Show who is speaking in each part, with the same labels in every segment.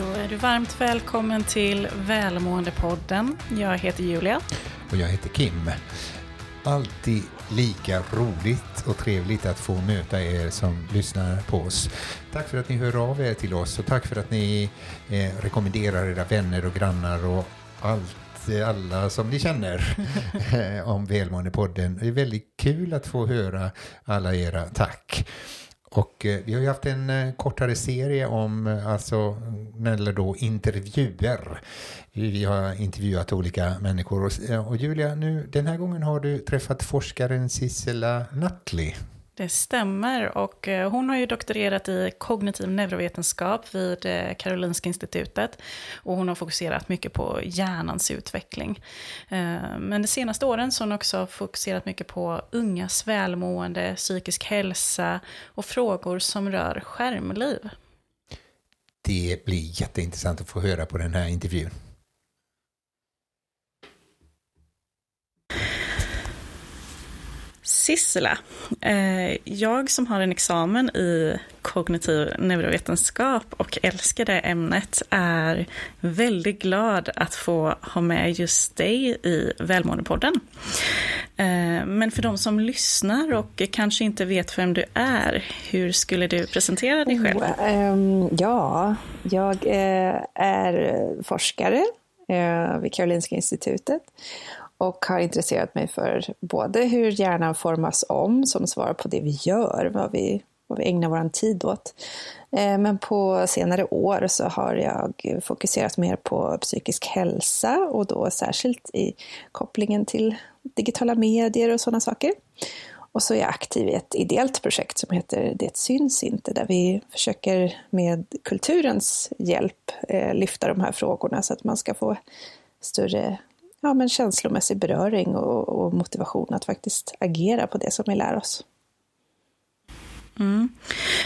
Speaker 1: Då är du varmt välkommen till Välmåendepodden. Jag heter Julia.
Speaker 2: Och jag heter Kim. Alltid lika roligt och trevligt att få möta er som lyssnar på oss. Tack för att ni hör av er till oss och tack för att ni eh, rekommenderar era vänner och grannar och allt alla som ni känner eh, om Välmåendepodden. Det är väldigt kul att få höra alla era tack. Och eh, vi har ju haft en eh, kortare serie om eh, alltså, mm, eller då intervjuer. Vi har intervjuat olika människor. Och, eh, och Julia, nu, den här gången har du träffat forskaren Sissela Nutley.
Speaker 1: Det stämmer och eh, hon har ju doktorerat i kognitiv neurovetenskap vid eh, Karolinska institutet. Och hon har fokuserat mycket på hjärnans utveckling. Eh, men de senaste åren så har hon också fokuserat mycket på ungas välmående, psykisk hälsa och frågor som rör skärmliv.
Speaker 2: Det blir jätteintressant att få höra på den här intervjun.
Speaker 1: Sissela, eh, jag som har en examen i kognitiv neurovetenskap och älskar det ämnet är väldigt glad att få ha med just dig i Välmåendepodden. Eh, men för de som lyssnar och kanske inte vet vem du är, hur skulle du presentera dig själv?
Speaker 3: Oh, um, ja, jag eh, är forskare vid Karolinska institutet och har intresserat mig för både hur hjärnan formas om som svar på det vi gör, vad vi, vad vi ägnar vår tid åt. Eh, men på senare år så har jag fokuserat mer på psykisk hälsa och då särskilt i kopplingen till digitala medier och sådana saker. Och så är jag aktiv i ett ideellt projekt som heter Det syns inte, där vi försöker med kulturens hjälp eh, lyfta de här frågorna så att man ska få större ja, men känslomässig beröring och, och motivation att faktiskt agera på det som vi lär oss.
Speaker 1: Mm.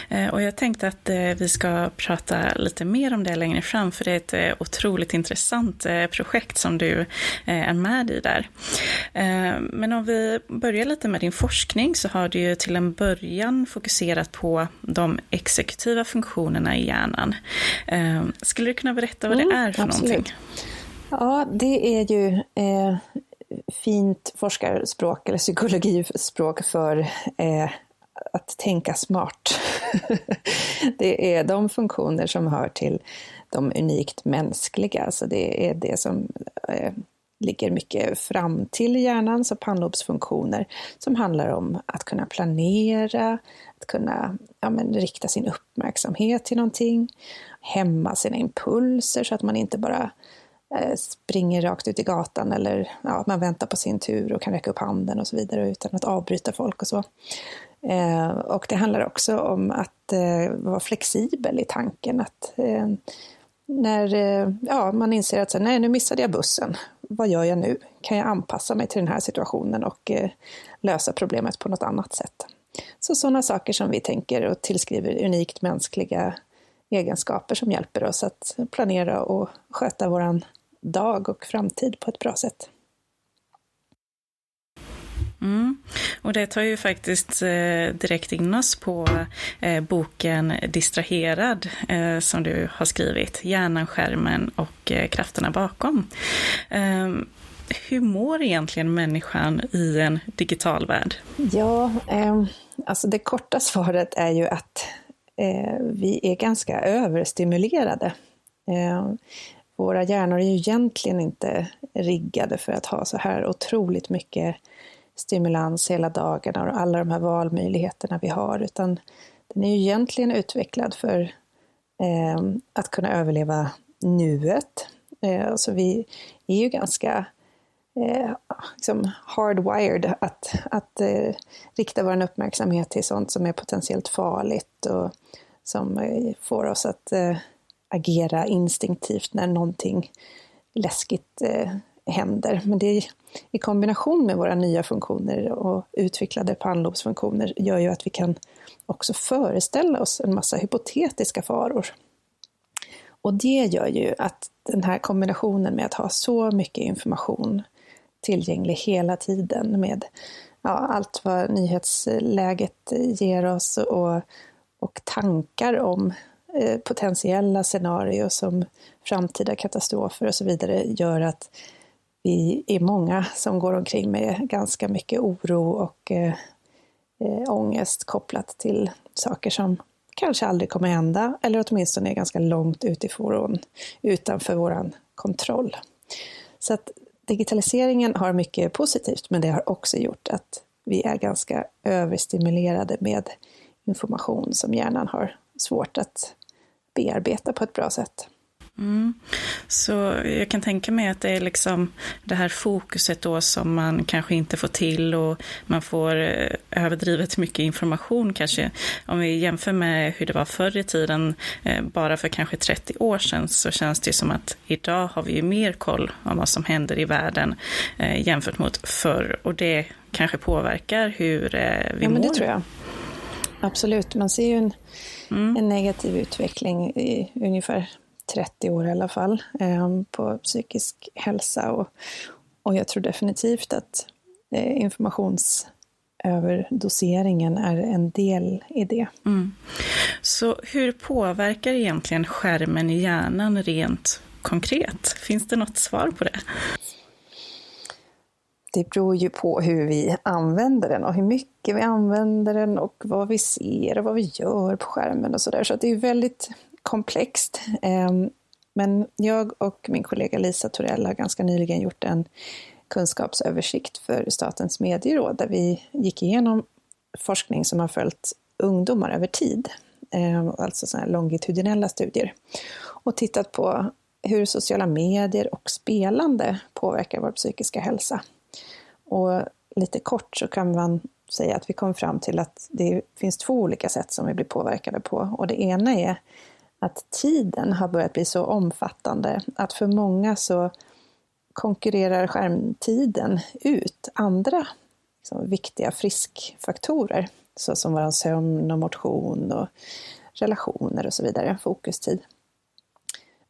Speaker 1: Eh, och jag tänkte att eh, vi ska prata lite mer om det längre fram, för det är ett eh, otroligt intressant projekt som du är med i där. Men om vi börjar lite med din forskning så har du ju till en början fokuserat på de exekutiva funktionerna i hjärnan. Skulle du kunna berätta vad det mm, är för absolut. någonting?
Speaker 3: Ja, det är ju eh, fint forskarspråk eller psykologispråk för eh, att tänka smart. det är de funktioner som hör till de unikt mänskliga, så det är det som eh, ligger mycket fram till hjärnan, så pannlobsfunktioner som handlar om att kunna planera, att kunna ja, men, rikta sin uppmärksamhet till någonting, hämma sina impulser så att man inte bara Eh, springer rakt ut i gatan eller ja, man väntar på sin tur och kan räcka upp handen och så vidare utan att avbryta folk och så. Eh, och det handlar också om att eh, vara flexibel i tanken. Att eh, när eh, ja, man inser att så, nej, nu missade jag bussen. Vad gör jag nu? Kan jag anpassa mig till den här situationen och eh, lösa problemet på något annat sätt? Så sådana saker som vi tänker och tillskriver unikt mänskliga egenskaper som hjälper oss att planera och sköta våran dag och framtid på ett bra sätt.
Speaker 1: Mm. Och det tar ju faktiskt eh, direkt in oss på eh, boken Distraherad eh, som du har skrivit, Hjärnan, skärmen och eh, krafterna bakom. Ehm, hur mår egentligen människan i en digital värld?
Speaker 3: Ja, ehm, alltså det korta svaret är ju att eh, vi är ganska överstimulerade. Eh, våra hjärnor är ju egentligen inte riggade för att ha så här otroligt mycket stimulans hela dagarna och alla de här valmöjligheterna vi har, utan den är ju egentligen utvecklad för eh, att kunna överleva nuet. Eh, så vi är ju ganska eh, liksom hardwired att, att eh, rikta vår uppmärksamhet till sånt som är potentiellt farligt och som eh, får oss att eh, agera instinktivt när någonting läskigt eh, händer. Men det i kombination med våra nya funktioner och utvecklade pannlobsfunktioner gör ju att vi kan också föreställa oss en massa hypotetiska faror. Och det gör ju att den här kombinationen med att ha så mycket information tillgänglig hela tiden med ja, allt vad nyhetsläget ger oss och, och tankar om eh, potentiella scenarier som framtida katastrofer och så vidare gör att vi är många som går omkring med ganska mycket oro och eh, eh, ångest kopplat till saker som kanske aldrig kommer hända eller åtminstone är ganska långt utifrån, utanför vår kontroll. Så att digitaliseringen har mycket positivt, men det har också gjort att vi är ganska överstimulerade med information som hjärnan har svårt att bearbeta på ett bra sätt.
Speaker 1: Mm. Så jag kan tänka mig att det är liksom det här fokuset då som man kanske inte får till och man får eh, överdrivet mycket information kanske. Om vi jämför med hur det var förr i tiden, eh, bara för kanske 30 år sedan, så känns det som att idag har vi ju mer koll om vad som händer i världen eh, jämfört mot förr och det kanske påverkar hur vi
Speaker 3: ja,
Speaker 1: mår.
Speaker 3: Men det tror jag. Absolut, man ser ju en, mm. en negativ utveckling i ungefär 30 år i alla fall eh, på psykisk hälsa. Och, och jag tror definitivt att eh, informationsöverdoseringen är en del i det. Mm.
Speaker 1: Så hur påverkar egentligen skärmen i hjärnan rent konkret? Finns det något svar på det?
Speaker 3: Det beror ju på hur vi använder den och hur mycket vi använder den och vad vi ser och vad vi gör på skärmen och sådär. Så det är väldigt komplext. Ehm, men jag och min kollega Lisa Torell har ganska nyligen gjort en kunskapsöversikt för Statens medieråd där vi gick igenom forskning som har följt ungdomar över tid, ehm, alltså sådana longitudinella studier, och tittat på hur sociala medier och spelande påverkar vår psykiska hälsa. Och lite kort så kan man säga att vi kom fram till att det finns två olika sätt som vi blir påverkade på. Och det ena är att tiden har börjat bli så omfattande att för många så konkurrerar skärmtiden ut andra liksom, viktiga friskfaktorer såsom vår sömn och motion och relationer och så vidare, fokustid.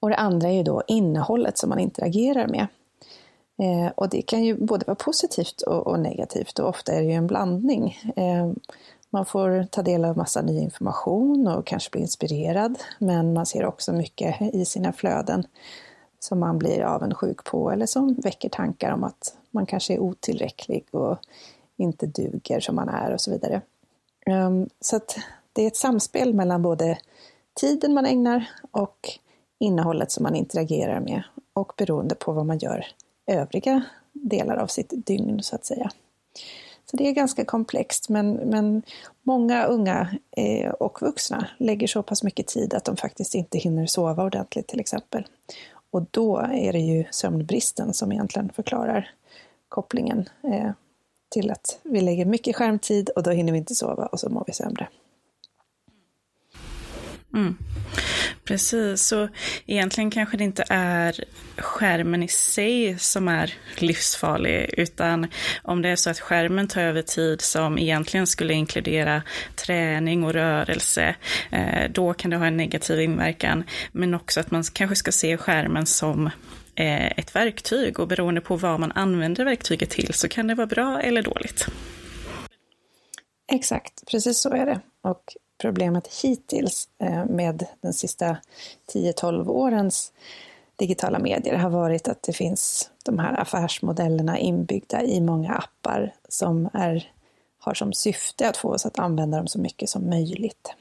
Speaker 3: Och det andra är ju då innehållet som man interagerar med. Eh, och det kan ju både vara positivt och, och, negativt och ofta är det ju en blandning. Eh, man får ta del av massa ny information och kanske bli inspirerad, men man ser också mycket i sina flöden som man blir avundsjuk på eller som väcker tankar om att man kanske är otillräcklig och inte duger som man är och så vidare. Ehm, så att det är ett samspel mellan både tiden man ägnar och innehållet som man interagerar med och beroende på vad man gör övriga delar av sitt dygn så att säga. Så det är ganska komplext, men, men många unga eh, och vuxna lägger så pass mycket tid att de faktiskt inte hinner sova ordentligt till exempel. Och då är det ju sömnbristen som egentligen förklarar kopplingen eh, till att vi lägger mycket skärmtid och då hinner vi inte sova och så mår vi sämre.
Speaker 1: Mm. Precis, så egentligen kanske det inte är skärmen i sig som är livsfarlig, utan om det är så att skärmen tar över tid som egentligen skulle inkludera träning och rörelse, eh, då kan det ha en negativ inverkan. Men också att man kanske ska se skärmen som eh, ett verktyg och beroende på vad man använder verktyget till så kan det vara bra eller dåligt.
Speaker 3: Exakt, precis så är det. Och problemet hittills eh, med den sista 10-12 årens digitala medier har varit att det finns de här affärsmodellerna inbyggda i många appar som är, har som syfte att få oss att använda dem så mycket som möjligt.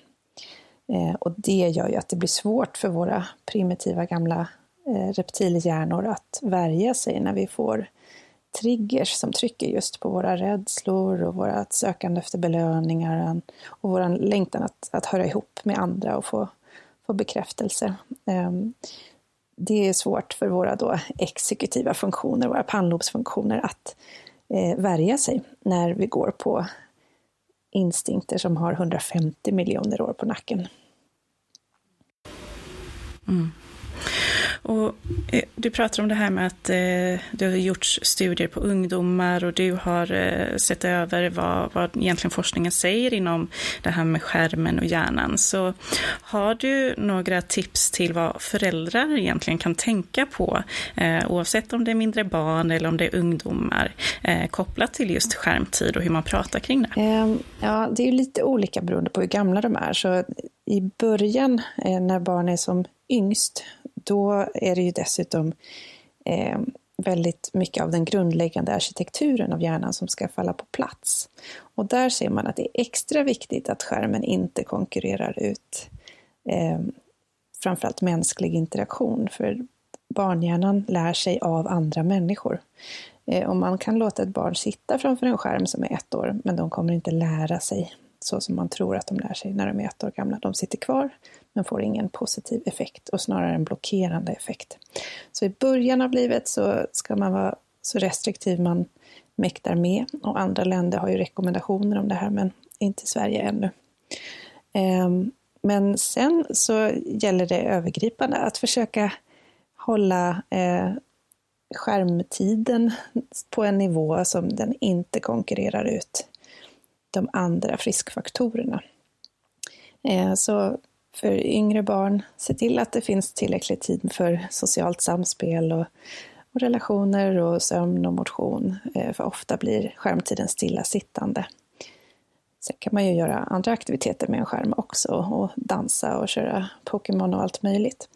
Speaker 3: Eh, och det gör ju att det blir svårt för våra primitiva gamla eh, reptilhjärnor att värja sig när vi får triggers som trycker just på våra rädslor och vårt sökande efter belöningar och vår längtan att, att höra ihop med andra och få, få bekräftelse. Ehm, det är svårt för våra då exekutiva funktioner, våra pannlobsfunktioner, att eh, värja sig när vi går på instinkter som har 150 miljoner år på nacken.
Speaker 1: Mm. Och eh, du pratar om det här med att eh, det har gjorts studier på ungdomar och du har eh, sett över vad, vad egentligen forskningen säger inom det här med skärmen och hjärnan. Så har du några tips till vad föräldrar egentligen kan tänka på, eh, oavsett om det är mindre barn eller om det är ungdomar, eh, kopplat till just skärmtid och hur man pratar kring det?
Speaker 3: Ehm, ja, det är lite olika beroende på hur gamla de är. Så i början eh, när barn är som yngst, då är det ju dessutom eh, väldigt mycket av den grundläggande arkitekturen av hjärnan som ska falla på plats. Och där ser man att det är extra viktigt att skärmen inte konkurrerar ut eh, framförallt mänsklig interaktion, för barnhjärnan lär sig av andra människor. Eh, och man kan låta ett barn sitta framför en skärm som är ett år, men de kommer inte lära sig så som man tror att de lär sig när de är ett år gamla. De sitter kvar, men får ingen positiv effekt och snarare en blockerande effekt. Så i början av livet så ska man vara så restriktiv man mäktar med och andra länder har ju rekommendationer om det här men inte Sverige ännu. Ehm, men sen så gäller det övergripande att försöka hålla eh, skärmtiden på en nivå som den inte konkurrerar ut de andra friskfaktorerna. Ehm, så för yngre barn, se till att det finns tillräcklig tid för socialt samspel och, och relationer och sömn och motion. Eh, för ofta blir skärmtiden stillasittande. Sen kan man ju göra andra aktiviteter med en skärm också och dansa och köra Pokémon och allt möjligt.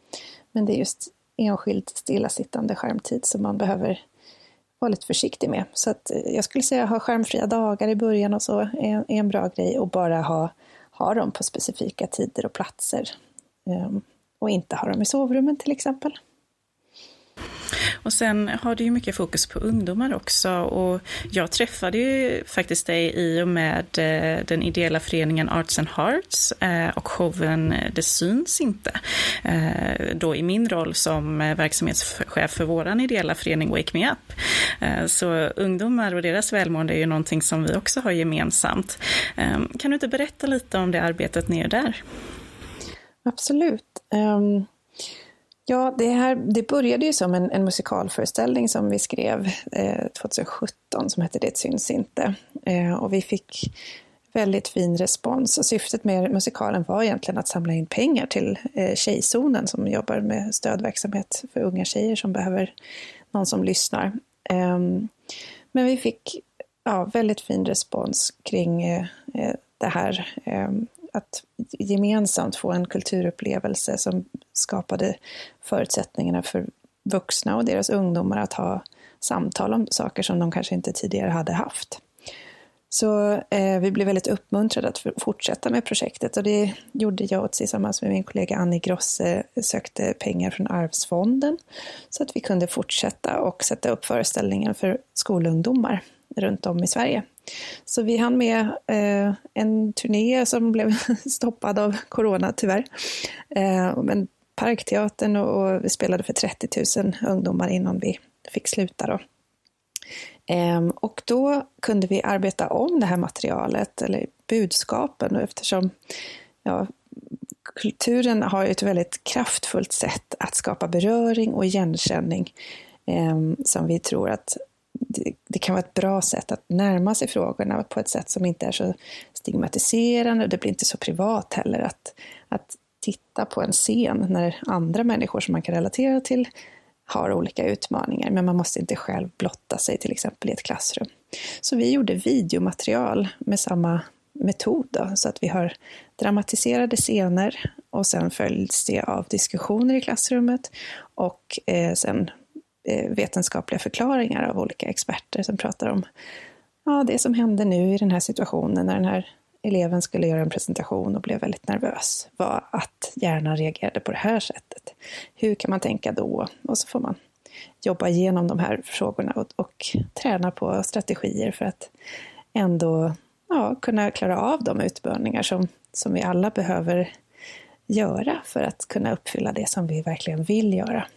Speaker 3: Men det är just enskild stillasittande skärmtid som man behöver vara lite försiktig med. Så att eh, jag skulle säga ha skärmfria dagar i början och så är, en bra grej och bara ha, ha dem på specifika tider och platser. Ehm, och inte ha dem i sovrummen till exempel.
Speaker 1: Och sen har du ju mycket fokus på ungdomar också och jag träffade ju faktiskt dig i och med eh, den ideella föreningen Arts and Hearts eh, och showen eh, Det syns inte. Då i min roll som verksamhetschef för vår ideella förening Wake Me Up. Så ungdomar och deras välmående är ju någonting som vi också har gemensamt. Ehm, kan du inte berätta lite om det arbetet ni gör där?
Speaker 3: Absolut. Um... Ja, det, här, det började ju som en, en musikalföreställning som vi skrev eh, 2017 som hette Det syns inte. Eh, och vi fick väldigt fin respons. Och syftet med musikalen var egentligen att samla in pengar till eh, Tjejzonen som jobbar med stödverksamhet för unga tjejer som behöver någon som lyssnar. Eh, men vi fick ja, väldigt fin respons kring eh, eh det här. Ehm, att gemensamt få en kulturupplevelse som skapade förutsättningarna för vuxna och deras ungdomar att ha samtal om saker som de kanske inte tidigare hade haft. Så eh, vi blev väldigt uppmuntrade att fortsätta med projektet och det gjorde jag tillsammans med min kollega Annie Grosse, sökte pengar från Arvsfonden så att vi kunde fortsätta och sätta upp föreställningen för skolungdomar runt om i Sverige. Så vi hann med eh, en turné som blev stoppad av corona tyvärr. Eh, men Parkteatern och, och, vi spelade för 30 000 ungdomar innan vi fick sluta. Då. Eh, och då kunde vi arbeta om det här materialet, eller budskapen, eftersom ja, kulturen har ett väldigt kraftfullt sätt att skapa beröring och igenkänning eh, som vi tror att det, det, kan vara ett bra sätt att närma sig frågorna på ett sätt som inte är så stigmatiserande och det blir inte så privat heller. Att, att titta på en scen när andra människor som man kan relatera till har olika utmaningar, men man måste inte själv blotta sig till exempel i ett klassrum. Så vi gjorde videomaterial med samma metod då, så att vi har dramatiserade scener och sen följs det av diskussioner i klassrummet och eh, sen Eh, vetenskapliga förklaringar av olika experter som pratar om ja, det som hände nu i den här situationen när den här eleven skulle göra en presentation och blev väldigt nervös var att hjärnan reagerade på det här sättet. Hur kan man tänka då? Och så får man jobba igenom de här frågorna och, och träna på strategier för att ändå ja, kunna klara av de utmaningar som, som vi alla behöver göra för att kunna uppfylla det som vi verkligen vill göra.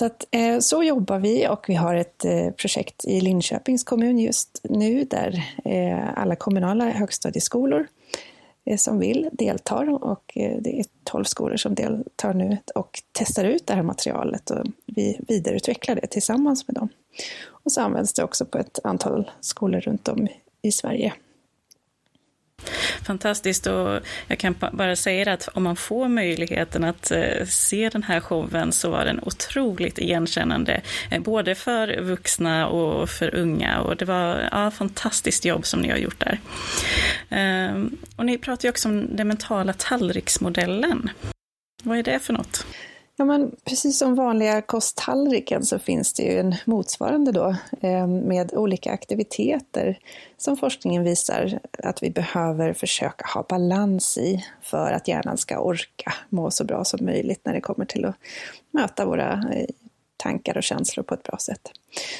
Speaker 3: Så, att, eh, så jobbar vi och vi har ett eh, projekt i Linköpings kommun just nu där eh, alla kommunala högstadieskolor som vill deltar och det är 12 skolor som deltar nu och testar ut det här materialet och vi vidareutvecklar det tillsammans med dem. Och så används det också på ett antal skolor runt om i Sverige.
Speaker 1: Fantastiskt och jag kan bara säga att om man får möjligheten att eh, se den här showen så var den otroligt igenkännande. Eh, både för vuxna och för unga och det var ja, fantastiskt jobb som ni har gjort där. Ehm, och ni pratar ju också om den mentala tallriksmodellen. Vad är det för något?
Speaker 3: Ja, men precis som vanliga kosttallriken så finns det ju en motsvarande då eh, med olika aktiviteter som forskningen visar att vi behöver försöka ha balans i för att hjärnan ska orka må så bra som möjligt när det kommer till att möta våra eh, tankar och känslor på ett bra sätt.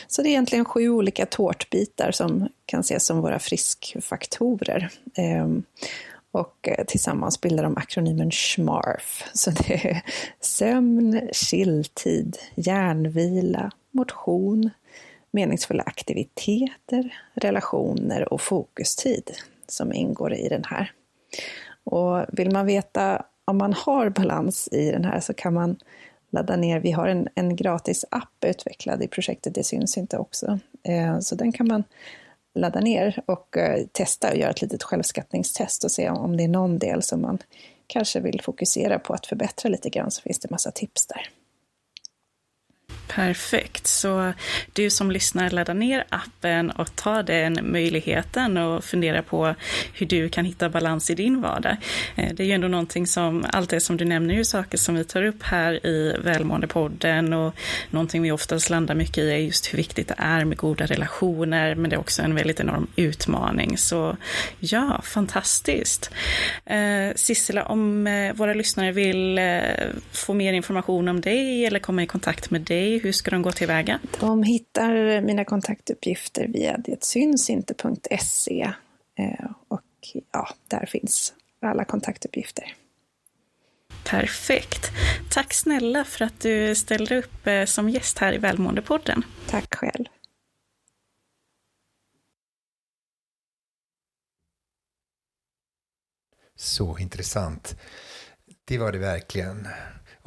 Speaker 3: Så det är egentligen sju olika tårtbitar som kan ses som våra friskfaktorer. Eh, och eh, tillsammans bildar de akronymen SMARF. Så det är sömn, chilltid, hjärnvila, motion, meningsfulla aktiviteter, relationer och fokustid som ingår i den här. Och vill man veta om man har balans i den här så kan man ladda ner, vi har en, en gratis app utvecklad i projektet, det syns inte också. Eh, så den kan man ladda ner och eh, testa och göra ett litet självskattningstest och se om det är någon del som man kanske vill fokusera på att förbättra lite grann så finns det massa tips där.
Speaker 1: Perfekt, så du som lyssnar laddar ner appen och tar den möjligheten och funderar på hur du kan hitta balans i din vardag. Eh, det är ju ändå någonting som, allt det som du nämner är ju saker som vi tar upp här i Välmåendepodden och någonting vi oftast landar mycket i är just hur viktigt det är med goda relationer, men det är också en väldigt enorm utmaning. Så ja, fantastiskt. Eh, Sissela, om eh, våra lyssnare vill få mer information om dig eller komma i kontakt med dig, hur ska de gå tillväga?
Speaker 3: De hittar mina kontaktuppgifter via detsynsinte.se eh, och ja, där finns alla kontaktuppgifter.
Speaker 1: Perfekt. Tack snälla för att du ställde upp eh, som gäst här i Välmåendepodden.
Speaker 3: Tack själv.
Speaker 2: Så intressant. Det var det verkligen.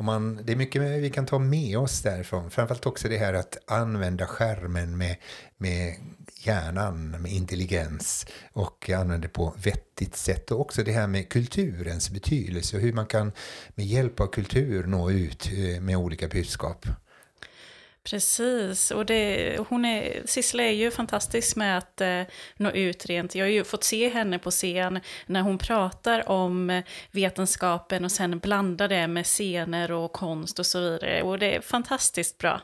Speaker 2: Om man, det är mycket vi kan ta med oss därifrån. Framförallt också det här att använda skärmen med, med hjärnan, med intelligens och använda det på vettigt sätt. Och också det här med kulturens betydelse och hur man kan med hjälp av kultur nå ut eh, med olika budskap.
Speaker 1: Precis, och det, hon är, Sissela är ju fantastisk med att eh, nå ut rent. Jag har ju fått se henne på scen när hon pratar om vetenskapen och sen blandar det med scener och konst och så vidare. Och det är fantastiskt bra.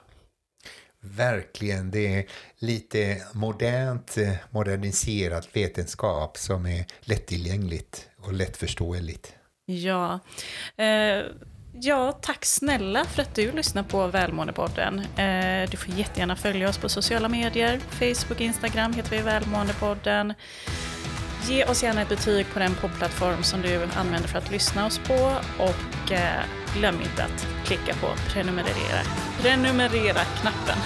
Speaker 2: Verkligen, det är lite modernt, eh, moderniserat vetenskap som är lättillgängligt och lättförståeligt.
Speaker 1: Ja. Eh, Ja, tack snälla för att du lyssnar på Välmåendepodden. Eh, du får jättegärna följa oss på sociala medier. Facebook, Instagram heter vi Välmåendepodden. Ge oss gärna ett betyg på den poddplattform som du använder för att lyssna oss på. Och eh, glöm inte att klicka på prenumerera. Prenumerera-knappen.